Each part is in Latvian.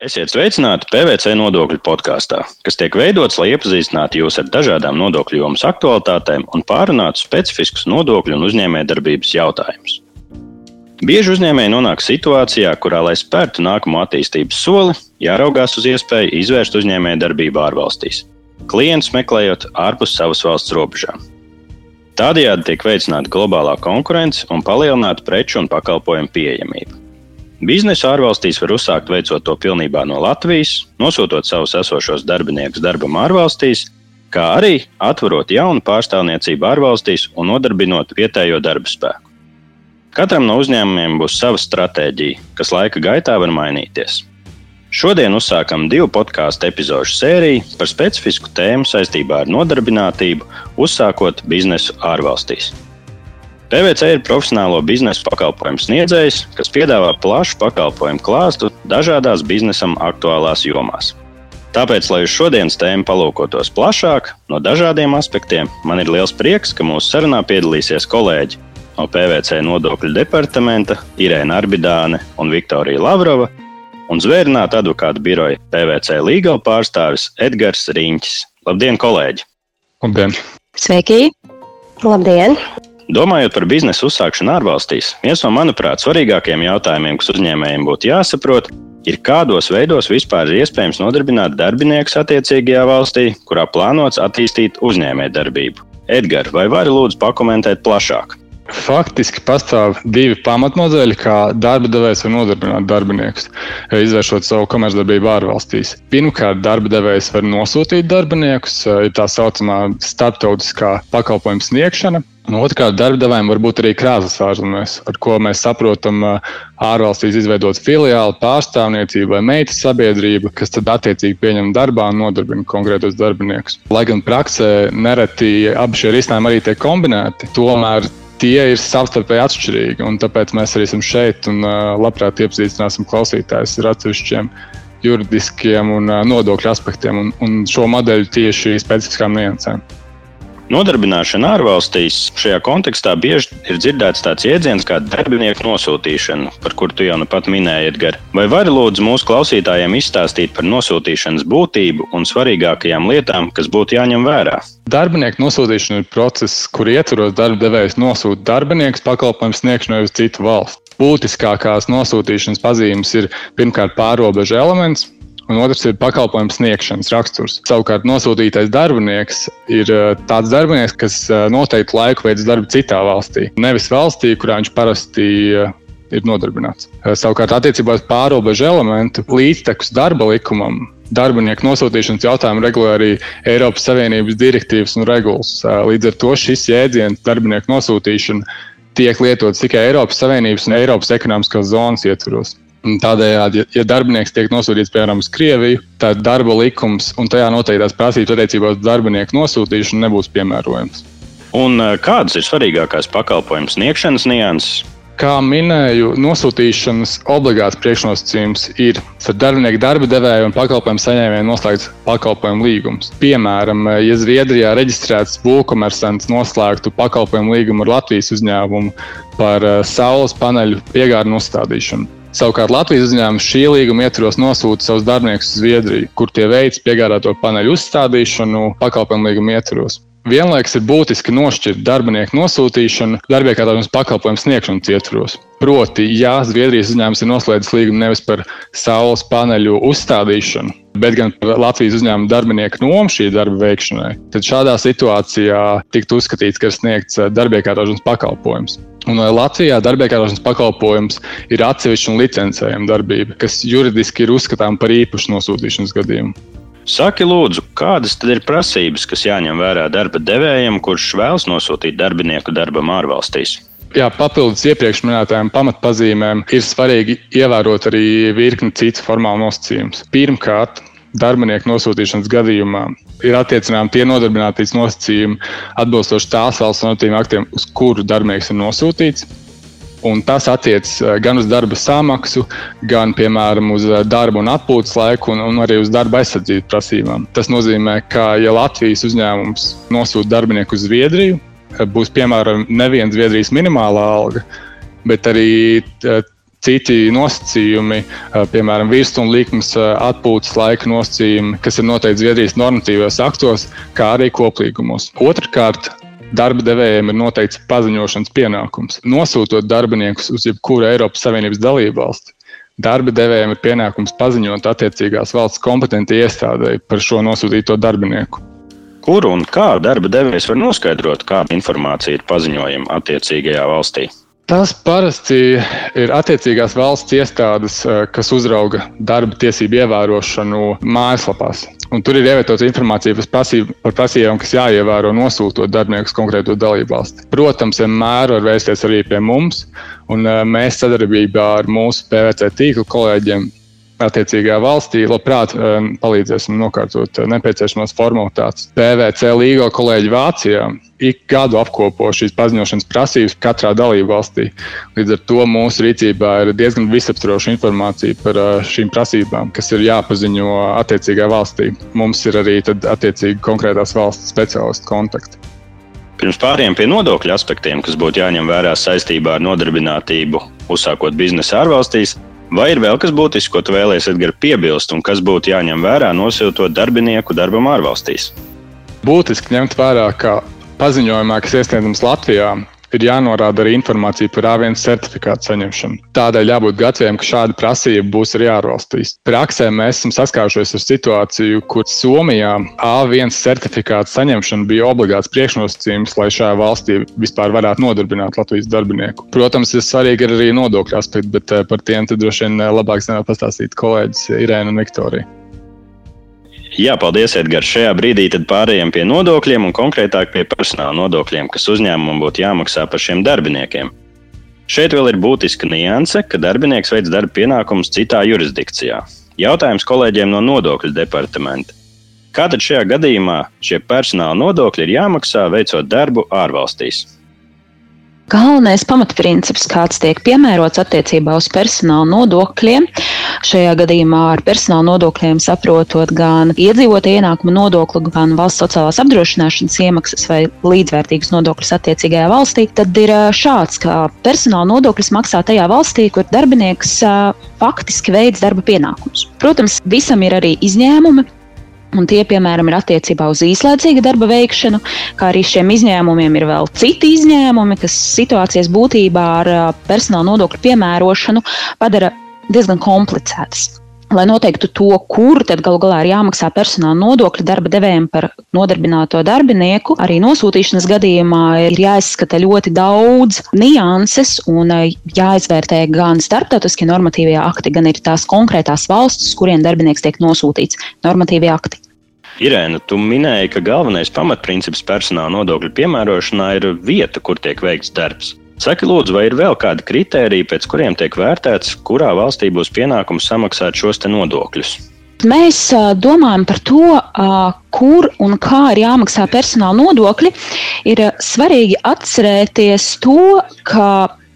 Esiet sveicināti PVC nodokļu podkāstā, kas tiek veidots, lai iepazīstinātu jūs ar dažādām nodokļu jomas aktualitātēm un pārunātu specifiskus nodokļu un uzņēmējdarbības jautājumus. Bieži uzņēmēji nonāk situācijā, kurā, lai spērtu nākamo attīstības soli, jāraugās uz iespēju izvērst uzņēmējdarbību ārvalstīs, klientus meklējot ārpus savas valsts robežām. Tādējādi tiek veicināta globālā konkurence un palielināta preču un pakalpojumu pieejamība. Biznesu ārvalstīs var uzsākt veicot to pilnībā no Latvijas, nosūtot savus esošos darbiniekus darbam ārvalstīs, kā arī atverot jaunu pārstāvniecību ārvalstīs un nodarbinot vietējo darba spēku. Katram no uzņēmumiem būs sava stratēģija, kas laika gaitā var mainīties. Šodien uzsākam divu podkāstu epizodu sēriju par specifisku tēmu saistībā ar nodarbinātību, uzsākot biznesu ārvalstīs. PVC ir profesionālo biznesa pakalpojumu sniedzējs, kas piedāvā plašu pakalpojumu klāstu dažādās biznesam aktuālās jomās. Tāpēc, lai uz šodienas tēmu palūkotos plašāk, no dažādiem aspektiem, man ir liels prieks, ka mūsu sarunā piedalīsies kolēģi no PVC nodokļu departamenta Irēna Arbidāne un Viktorija Lavrova un zvērināta advokāta biroja PVC līgala pārstāvis Edgars Riņķis. Labdien, kolēģi! Labdien! Sveiki! Labdien! Domājot par biznesa uzsākšanu ārvalstīs, viens no, manuprāt, svarīgākajiem jautājumiem, kas uzņēmējiem būtu jāsaprot, ir kādos veidos vispār ir iespējams nodarbināt darbiniekus attiecīgajā valstī, kurā plānots attīstīt uzņēmējdarbību. Edgars, vai vari lūdzu pakomentēt plašāk? Faktiski pastāv divi pamatmodeļi, kā darba devējs var nodarbināt darbiniekus, izvēršot savu komercdarbību ārvalstīs. Pirmkārt, darba devējs var nosūtīt darbiniekus, ir tā saucamā starptautiskā pakalpojuma sniegšana. Otrkārt, darbdevējiem var būt arī krāsas ārzemēs, ar ko mēs saprotam ārvalstīs izveidot filiāli, pārstāvniecību vai meitas sabiedrību, kas tad attiecīgi pieņem darbā un nodarbina konkrētos darbiniekus. Lai gan praksē nereti abi šie risinājumi arī tiek kombinēti, tomēr tie ir savstarpēji atšķirīgi. Tāpēc mēs arī esam šeit un labprāt iepazīstināsim klausītājus ar atsevišķiem juridiskiem un nodokļu aspektiem un, un šo modeļu tieši specifiskām niansēm. Nodarbināšana ārvalstīs šajā kontekstā bieži ir dzirdēts tāds jēdziens kā darbinieku nosūtīšana, par kuru tu jau nu pat minēji, Edgars. Vai vari lūdzu mūsu klausītājiem izstāstīt par nosūtīšanas būtību un svarīgākajām lietām, kas būtu jāņem vērā? Darbinieku nosūtīšana ir process, kur ietvaros darba devējs nosūta darbiniekus pakalpojumu sniegšanai uz citu valsti. Būtiskākās nosūtīšanas pazīmes ir pirmkārt pārobežu elements, un otrs ir pakalpojumu sniegšanas raksturs. Savukārt nosūtītais darbinieks ir eh, tāds darbinieks, kas eh, noteikti laiku veids darbu citā valstī, nevis valstī, kurā viņš parasti eh, ir nodarbināts. Savukārt, attiecībā uz pārobežu elementu līdztekus darba likumam. Darbinieku nosūtīšanas jautājumu regulē arī Eiropas Savienības direktīvas un regulas. Līdz ar to šis jēdziens, darbinieku nosūtīšana, tiek lietots tikai Eiropas Savienības un Eiropas ekonomiskās zonas ietvaros. Tādējādi, ja, darbinieks tiek nosūtīts piemēram uz Krieviju, tad darba likums un tajā noteiktās prasības attiecībā uz darbinieku nosūtīšanu nebūs piemērojams. Un eh, kādas ir svarīgākās pakalpojumu sniegšanas nianses? Kā minēju, nosūtīšanas obligāts priekšnosacījums ir ar darbinieku darba devēju un pakalpojumu saņēmēju noslēgts pakalpojumu līgums. Piemēram, ja Zviedrijā reģistrēts būvkomersants noslēgtu pakalpojumu līgumu ar Latvijas uzņēmumu par eh, saules paneļu piegādu uzstādīšanu. Savukārt Latvijas uzņēmums šī līguma ietvaros nosūta savus darbiniekus uz Zviedriju, kur tie veids piegādāto paneļu uzstādīšanu pakalpojumu līguma ietvaros. Vienlaikus ir būtiski nošķirt darbinieku nosūtīšanu, attālinājumu pakalpojumu sniegšanas ietvaros. Proti, ja Zviedrijas uzņēmums ir noslēdzis līgumu nevis par saules paneļu uzstādīšanu, bet gan Latvijas uzņēmuma darbinieku nomu šī darba veikšanai, tad šādā situācijā tiktu uzskatīts, ka ir sniegts darbieku attālinājumu pakalpojums. Un Latvijā darbiekārošanas pakalpojums ir atsevišķa un licencējama darbība, kas juridiski ir uzskatāms par īpašu nosūtīšanas gadījumu. Saki, lūdzu, kādas tad ir prasības, kas jāņem vērā darba devējam, kurš vēlas nosūtīt darbinieku darbam ārvalstīs? Jā, papildus iepriekš minētajām pamatpazīmēm ir svarīgi ievērot arī virkni citu formālu nosacījumus. Pirmkārt, darbinieku nosūtīšanas gadījumā ir attiecināmi tie nodarbinātības nosacījumi atbilstoši tās valsts normatīviem aktiem, uz kuru darbinieks ir nosūtīts. Un tas attiecas eh, gan uz darba samaksu, gan, piemēram, uz eh, darba un atpūtas laiku, un, un arī uz darba aizsardzības prasībām. Tas nozīmē, ka, ja Latvijas uzņēmums nosūta darbinieku uz Zviedriju, būs piemēram neviena Zviedrijas minimālā alga, bet arī citi nosacījumi, piemēram, virsmas likmes atpūtas laika nosacījumi, kas ir noteikti Zviedrijas normatīvos aktos, kā arī koplīgumos. Otrakārt, darba devējiem ir noteikts paziņošanas pienākums. Nosūtot darbiniekus uz jebkuru Eiropas Savienības dalību valsti, darba devējiem ir pienākums paziņot attiecīgās valsts kompetentai iestādēji par šo nosūtīto darbinieku. Kur un kā darba devējs var noskaidrot, kāda informācija ir paziņojama attiecīgajā valstī? Tas parasti ir attiecīgās valsts iestādes, eh, kas uzrauga darba tiesību ievērošanu mājaslapās. Un tur ir ievietota informācija par, prasību, par prasībām, kas jāievēro nosūtot darbiniekus konkrēto dalību valsti. Protams, vienmēr var vērsties arī pie mums, un eh, mēs sadarbībā ar mūsu PVC tīklu kolēģiem attiecīgajā valstī, labprāt eh, palīdzēsim nokārtot eh, nepieciešamās formalitātes. PVC līgo kolēģi Vācijā ik gadu apkopo šīs paziņošanas prasības katrā dalību valstī. Līdz ar to mūsu rīcībā ir diezgan visaptvaroša informācija par eh, šīm prasībām, kas ir jāpaziņo attiecīgajā valstī. Mums ir arī attiecīgi konkrētās valsts speciālistu kontakti. Pirms pāriem pie nodokļu aspektiem, kas būtu jāņem vērā saistībā ar nodarbinātību, uzsākot biznesu ārvalstīs, Vai ir vēl kas būtisks, ko tu vēlēsies, Edgars, piebilst, un kas būtu jāņem vērā nosūtot darbinieku darbam ārvalstīs? Būtiski ņemt vērā, ka paziņojumā, kas iesniedzams Latvijā, ir jānorāda arī informācija par A1 certifikātu saņemšanu. Tādēļ jābūt gataviem, ka šāda prasība būs arī ārvalstīs. Praksē mēs esam saskārušies ar situāciju, kur Somijā A1 certifikātu saņemšana bija obligāts priekšnosacījums, lai šajā valstī vispār varētu nodarbināt Latvijas darbinieku. Protams, ir svarīgi arī nodokļu aspekti, bet eh, par tiem droši vien eh, labāk zināt pastāstīt kolēģis Irēna un Viktorija. Jā, paldies, Edgars. Šajā brīdī pārējām pie nodokļiem un konkrētāk pie personāla nodokļiem, kas uzņēmumam būtu jāmaksā par šiem darbiniekiem. Šeit vēl ir būtiska nianse, ka darbinieks veids darba pienākumus citā jurisdikcijā. Jautājums kolēģiem no nodokļu departamenta. Kā tad šajā gadījumā šie personāla nodokļi ir jāmaksā veicot darbu ārvalstīs? Galvenais pamatprincips, kāds tiek piemērots attiecībā uz personāla nodokļiem, šajā gadījumā ar personāla nodokļiem saprotot gan iedzīvotāju ienākumu nodokli, gan valsts sociālās apdrošināšanas iemaksas vai līdzvērtīgas nodokļus attiecīgajā valstī, tad ir šāds, ka personāla nodokļus maksā tajā valstī, kur darbinieks faktiski veids darba pienākumus. Protams, visam ir arī izņēmumi. Un tie, piemēram, ir attiecībā uz īslaicīgu darba veikšanu, kā arī šiem izņēmumiem ir vēl citi izņēmumi, kas situācijas būtībā ar personāla nodokļu piemērošanu padara diezgan komplicētas. Lai noteiktu to, kur tad galu galā ir jāmaksā personāla nodokļi darba devējiem par nodarbināto darbinieku, arī nosūtīšanas gadījumā ir jāizskata ļoti daudz nianses un jāizvērtē gan starptautiskie normatīvie akti, gan arī tās konkrētās valstis, kuriem darbinieks tiek nosūtīts normatīvie akti. Irēna, tu minēji, ka galvenais pamatprincips personāla nodokļu piemērošanā ir vieta, kur tiek veikts darbs. Saki, lūdzu, vai ir vēl kādi kriteriji, pēc kuriem tiek vērtēts, kurā valstī būs pienākums samaksāt šos nodokļus? Mēs domājam par to, kur un kā ir jāmaksā personāla nodokļi. Ir svarīgi atcerēties to, ka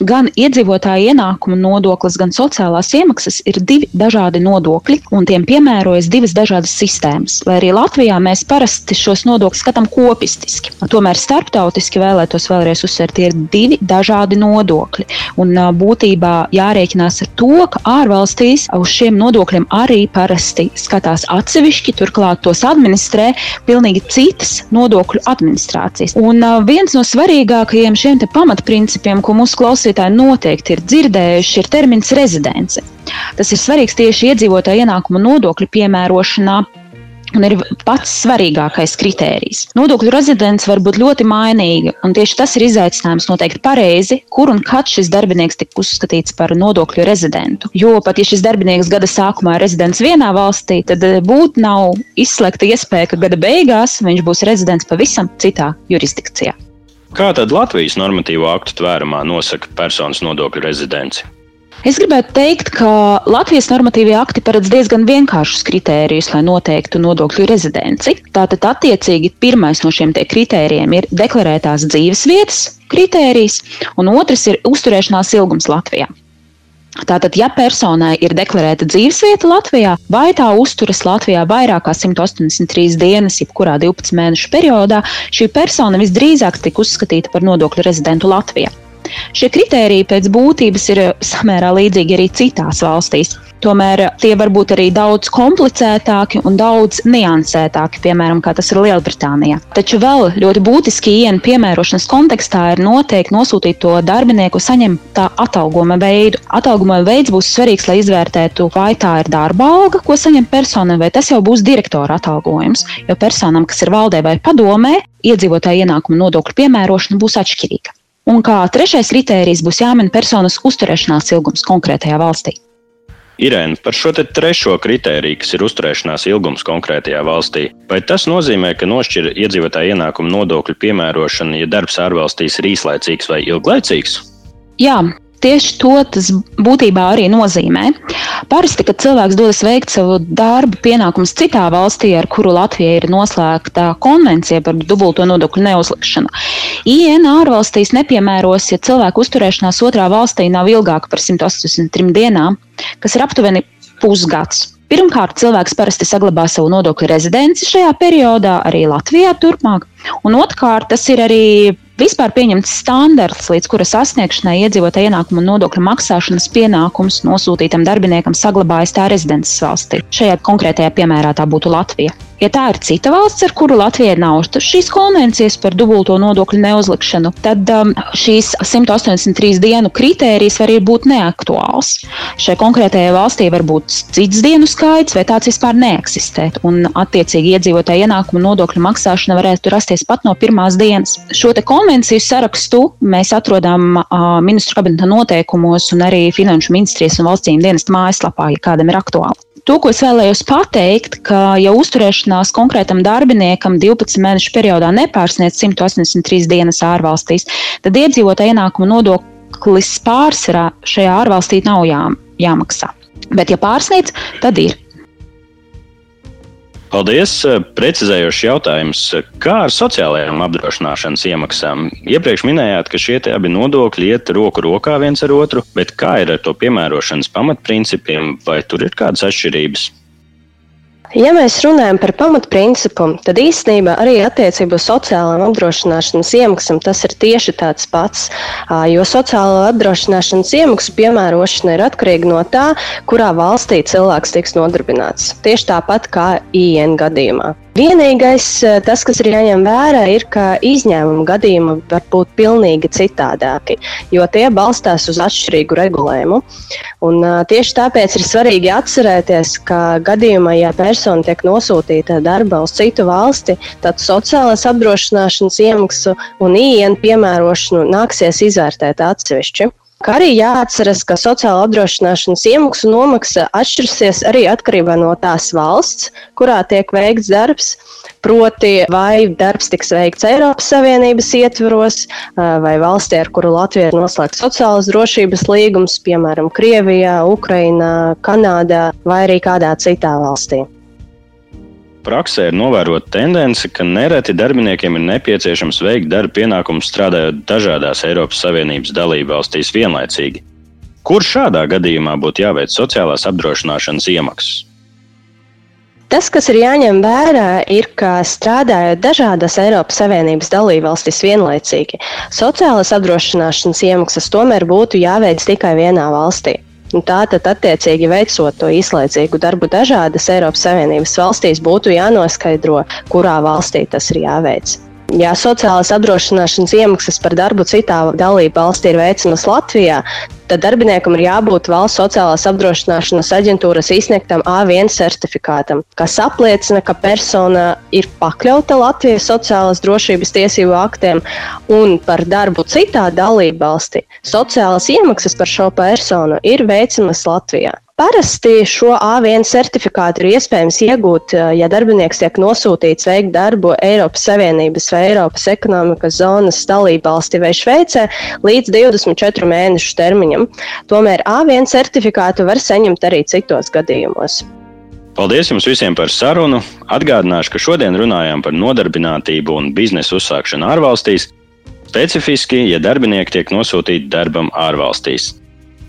gan iedzīvotāja ienākuma nodoklis, gan sociālās iemaksas ir divi dažādi nodokļi, un tiem piemērojas divas dažādas sistēmas. Lai arī Latvijā mēs parasti šos nodokļus skatām kopistiski, tomēr starptautiski vēlētos vēlreiz uzsvērt, tie ir divi dažādi nodokļi. Un būtībā jārēķinās ar to, ka ārvalstīs uz šiem nodokļiem arī parasti skatās atsevišķi, turklāt tos administrē pilnīgi citas nodokļu administrācijas. Un viens no svarīgākajiem šiem pamatprincipiem, ko mūsu klausītāji klausītāji noteikti ir dzirdējuši, ir termins rezidence. Tas ir svarīgs tieši iedzīvotāju ienākumu nodokļu piemērošanā. Un ir pats svarīgākais kritērijs. Nodokļu rezidents var būt ļoti mainīga, un tieši tas ir izaicinājums noteikt pareizi, kur un kad šis darbinieks tiek uzskatīts par nodokļu rezidentu. Jo pat ja šis darbinieks gada sākumā ir rezidents vienā valstī, tad eh, būtu nav izslēgta iespēja, ka gada beigās viņš būs rezidents pavisam citā jurisdikcijā. Kā tad Latvijas normatīvo aktu tvērumā nosaka personas nodokļu rezidenci? Es gribētu teikt, ka Latvijas normatīvie akti paredz diezgan vienkāršus kritērijus, lai noteiktu nodokļu rezidenci. Tātad, attiecīgi, pirmais no šiem kritērijiem ir deklarētās dzīves vietas kritērijs, un otrs ir uzturēšanās ilgums Latvijā. Tātad, ja personai ir deklarēta dzīvesvieta Latvijā, vai tā uzturas Latvijā vairāk kā 183 dienas, jebkurā 12 mēnešu periodā, šī persona visdrīzāk tika uzskatīta par nodokļu rezidentu Latvijā. Šie kritēriji pēc būtības ir samērā līdzīgi arī citās valstīs. Tomēr tie var būt arī daudz komplicētāki un daudz niansētāki, piemēram, kā tas ir Lielbritānijā. Taču vēl ļoti būtiski ienu piemērošanas kontekstā ir noteikti nosūtīt to darbinieku saņemtā atalgojuma veidu. Atalgojuma veids būs svarīgs, lai izvērtētu, vai tā ir darba alga, ko saņem persona, vai tas jau būs direktora atalgojums. Jo personam, kas ir valdē vai padomē, iedzīvotāja ienākuma nodokļu piemērošana būs atšķirīga. Un kā trešais kritērijs būs jāmin personas uzturēšanās ilgums konkrētajā valstī. Irēna, par šo trešo kritēriju, kas ir uzturēšanās ilgums konkrētajā valstī, vai tas nozīmē, ka nošķir iedzīvotāju ienākumu nodokļu piemērošana, ja darbs ārvalstīs ir īslaicīgs vai ilglaicīgs? Jā, Tieši to tas būtībā arī nozīmē. Parasti, kad cilvēks dodas veikt savu darbu pienākumus citā valstī, ar kuru Latvija ir noslēgta konvencija par dubulto nodokļu neuzlikšanu, IN ārvalstīs nepiemēros, ja cilvēku uzturēšanās otrā valstī nav ilgāka par 183 dienām, kas ir aptuveni pusgads. Pirmkārt, cilvēks parasti saglabā savu nodokļu rezidenci šajā periodā, arī Latvijā turpmāk. Un otrkārt, tas ir arī vispār pieņemts standarts, līdz kura sasniegšanai iedzīvotāja ienākuma nodokļa maksāšanas pienākums nosūtītam darbiniekam saglabājas tā rezidences valstī. Šajā konkrētajā piemērā tā būtu Latvija. Ja tā ir cita valsts, ar kuru Latvijai nav šīs konvencijas par dubulto nodokļu neuzlikšanu, tad um, šīs 183 dienu kritērijas var būt neaktuāls. Šai konkrētajai valstī var būt cits dienu skaits, vai tāds vispār neeksistēt. Un, attiecīgi, iedzīvotāja ienākuma nodokļu maksāšana varētu rasties pat no pirmās dienas. Šo konvenciju sarakstu mēs atrodam uh, ministru kabineta noteikumos un arī Finanšu ministrijas un valsts dienesta mājaslapā, ja kādam ir aktuāli. To, ko es vēlējos pateikt, ka, ja uzturēšanās konkrētam darbiniekam 12 mēnešu periodā nepārsniedz 183 dienas ārvalstīs, tad iedzīvotāja ienākuma nodoklis pārsvarā šajā ārvalstī nav jā, jāmaksā. Bet, ja pārsniedz, tad ir. Paldies! Precizējošs jautājums. Kā ar sociālajām apdrošināšanas iemaksām? Iepriekš minējāt, ka šie abi nodokļi iet roku rokā viens ar otru, bet kā ir ar to piemērošanas pamatprincipiem, vai tur ir kādas atšķirības? Ja mēs runājam par pamatprincipu, tad īstenībā arī attiecībā uz sociālām apdrošināšanas iemaksām tas ir tieši tāds pats. Jo sociālo apdrošināšanas iemaksu piemērošana ir atkarīga no tā, kurā valstī cilvēks tiks nodarbināts. Tieši tāpat kā IN gadījumā. Vienīgais, eh, tas, kas ir jāņem vērā, ir, ka izņēmuma gadījumi var būt pilnīgi citādāki, jo tie balstās uz atšķirīgu regulējumu. Un, uh, tieši tāpēc ir svarīgi atcerēties, ka gadījumā, ja persona tiek nosūtīta darba uz citu valsti, tad sociālās apdrošināšanas iemaksu un IN piemērošanu nāksies izvērtēt atsevišķi. Kā arī jāatceras, ka sociāla apdrošināšanas iemaksu nomaksa atšķirsies arī atkarībā no tās valsts, kurā tiek veikts darbs. Proti, vai darbs tiks veikts Eiropas Savienības ietvaros, vai valstī, ar kuru Latvija ir noslēgts sociālas drošības līgums, piemēram, Krievijā, Ukrainā, Kanādā vai arī kādā citā valstī. Praksē ir novērota tendence, ka nereti darbiniekiem ir nepieciešams veikt darba pienākumus strādājot dažādās Eiropas Savienības dalībvalstīs vienlaicīgi. Kur šādā gadījumā būtu jāveic sociālās apdrošināšanas iemaksas? Tas, kas ir jāņem vērā, ir, ka strādājot dažādās Eiropas Savienības dalībvalstīs vienlaicīgi, sociālās apdrošināšanas iemaksas tomēr būtu jāveic tikai vienā valstī. Un tā tad, attiecīgi, veicot to īslaicīgu darbu dažādas Eiropas Savienības valstīs, būtu jānoskaidro, kurā valstī tas ir jāveic. Ja sociālās apdrošināšanas iemaksas par darbu citā dalību valstī ir veicamas Latvijā, tad darbiniekam ir jābūt valsts sociālās apdrošināšanas aģentūras izsniegtam A1 certifikātam, kas apliecina, ka persona ir pakļauta Latvijas sociālās drošības tiesību aktiem un par darbu citā dalību valstī. Sociālās iemaksas par šo personu ir veicamas Latvijā. Parasti šo A1 certifikātu ir iespējams iegūt, eh, ja darbinieks tiek nosūtīts veikt darbu Eiropas Savienības vai Eiropas ekonomikas zonas dalībvalstī vai Šveicē līdz 24 mēnešu termiņam. Tomēr A1 certifikātu var saņemt arī citos gadījumos. Paldies jums visiem par sarunu. Atgādināšu, ka šodien runājām par nodarbinātību un biznesa uzsākšanu ārvalstīs, specifiski, ja darbinieki tiek nosūtīti darbam ārvalstīs.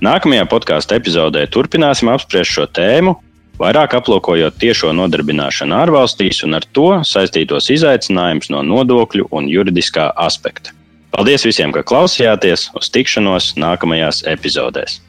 Nākamajā podkāstu epizodē turpināsim apspriest šo tēmu, vairāk aplūkojot tiešo nodarbināšanu ārvalstīs un ar to saistītos izaicinājumus no nodokļu un juridiskā aspekta. Paldies visiem, ka klausījāties! Uz tikšanos nākamajās epizodēs!